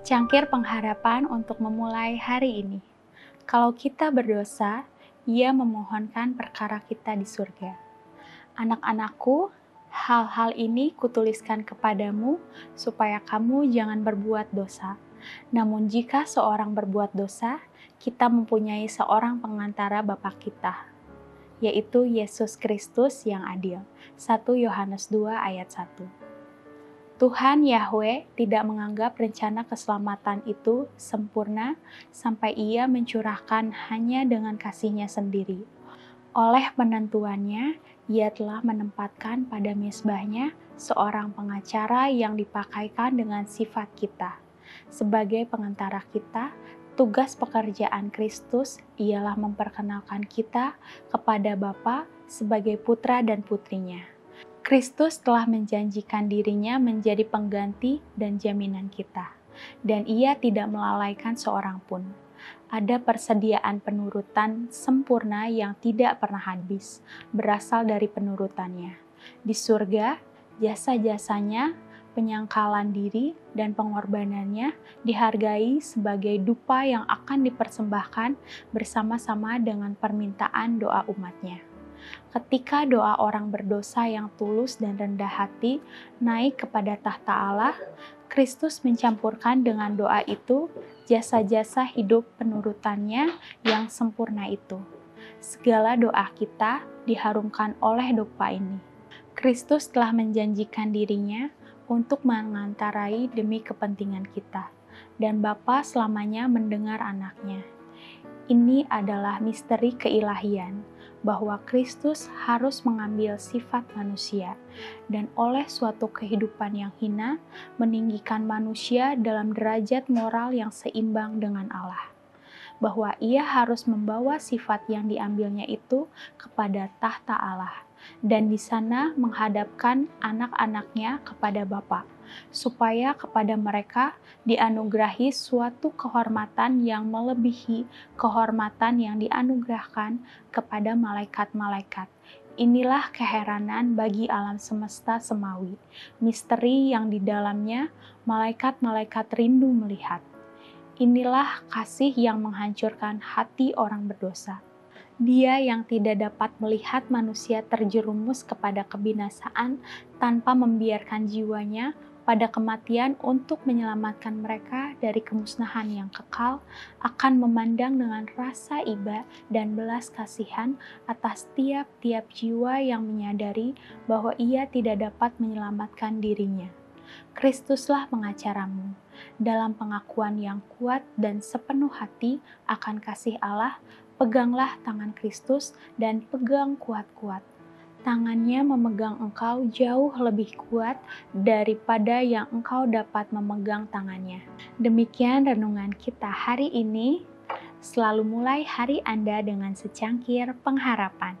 Secangkir pengharapan untuk memulai hari ini. Kalau kita berdosa, Ia memohonkan perkara kita di surga. Anak-anakku, hal-hal ini kutuliskan kepadamu supaya kamu jangan berbuat dosa. Namun jika seorang berbuat dosa, kita mempunyai seorang pengantara Bapa kita, yaitu Yesus Kristus yang adil. 1 Yohanes 2 ayat 1. Tuhan Yahweh tidak menganggap rencana keselamatan itu sempurna sampai ia mencurahkan hanya dengan kasihnya sendiri. Oleh penentuannya, ia telah menempatkan pada mesbahnya seorang pengacara yang dipakaikan dengan sifat kita. Sebagai pengantara kita, tugas pekerjaan Kristus ialah memperkenalkan kita kepada Bapa sebagai putra dan putrinya. Kristus telah menjanjikan dirinya menjadi pengganti dan jaminan kita, dan ia tidak melalaikan seorang pun. Ada persediaan penurutan sempurna yang tidak pernah habis, berasal dari penurutannya. Di surga, jasa-jasanya, penyangkalan diri, dan pengorbanannya dihargai sebagai dupa yang akan dipersembahkan bersama-sama dengan permintaan doa umatnya ketika doa orang berdosa yang tulus dan rendah hati naik kepada tahta Allah, Kristus mencampurkan dengan doa itu jasa-jasa hidup penurutannya yang sempurna itu. Segala doa kita diharumkan oleh doa ini. Kristus telah menjanjikan dirinya untuk mengantarai demi kepentingan kita, dan Bapa selamanya mendengar anaknya. Ini adalah misteri keilahian bahwa Kristus harus mengambil sifat manusia dan oleh suatu kehidupan yang hina meninggikan manusia dalam derajat moral yang seimbang dengan Allah. Bahwa ia harus membawa sifat yang diambilnya itu kepada tahta Allah dan di sana menghadapkan anak-anaknya kepada Bapa supaya kepada mereka dianugerahi suatu kehormatan yang melebihi kehormatan yang dianugerahkan kepada malaikat-malaikat. Inilah keheranan bagi alam semesta semawi, misteri yang di dalamnya malaikat-malaikat rindu melihat. Inilah kasih yang menghancurkan hati orang berdosa dia yang tidak dapat melihat manusia terjerumus kepada kebinasaan tanpa membiarkan jiwanya pada kematian untuk menyelamatkan mereka dari kemusnahan yang kekal, akan memandang dengan rasa iba dan belas kasihan atas tiap-tiap jiwa yang menyadari bahwa ia tidak dapat menyelamatkan dirinya. Kristuslah pengacaramu. Dalam pengakuan yang kuat dan sepenuh hati akan kasih Allah, peganglah tangan Kristus dan pegang kuat-kuat tangannya memegang engkau jauh lebih kuat daripada yang engkau dapat memegang tangannya. Demikian renungan kita hari ini. Selalu mulai hari Anda dengan secangkir pengharapan.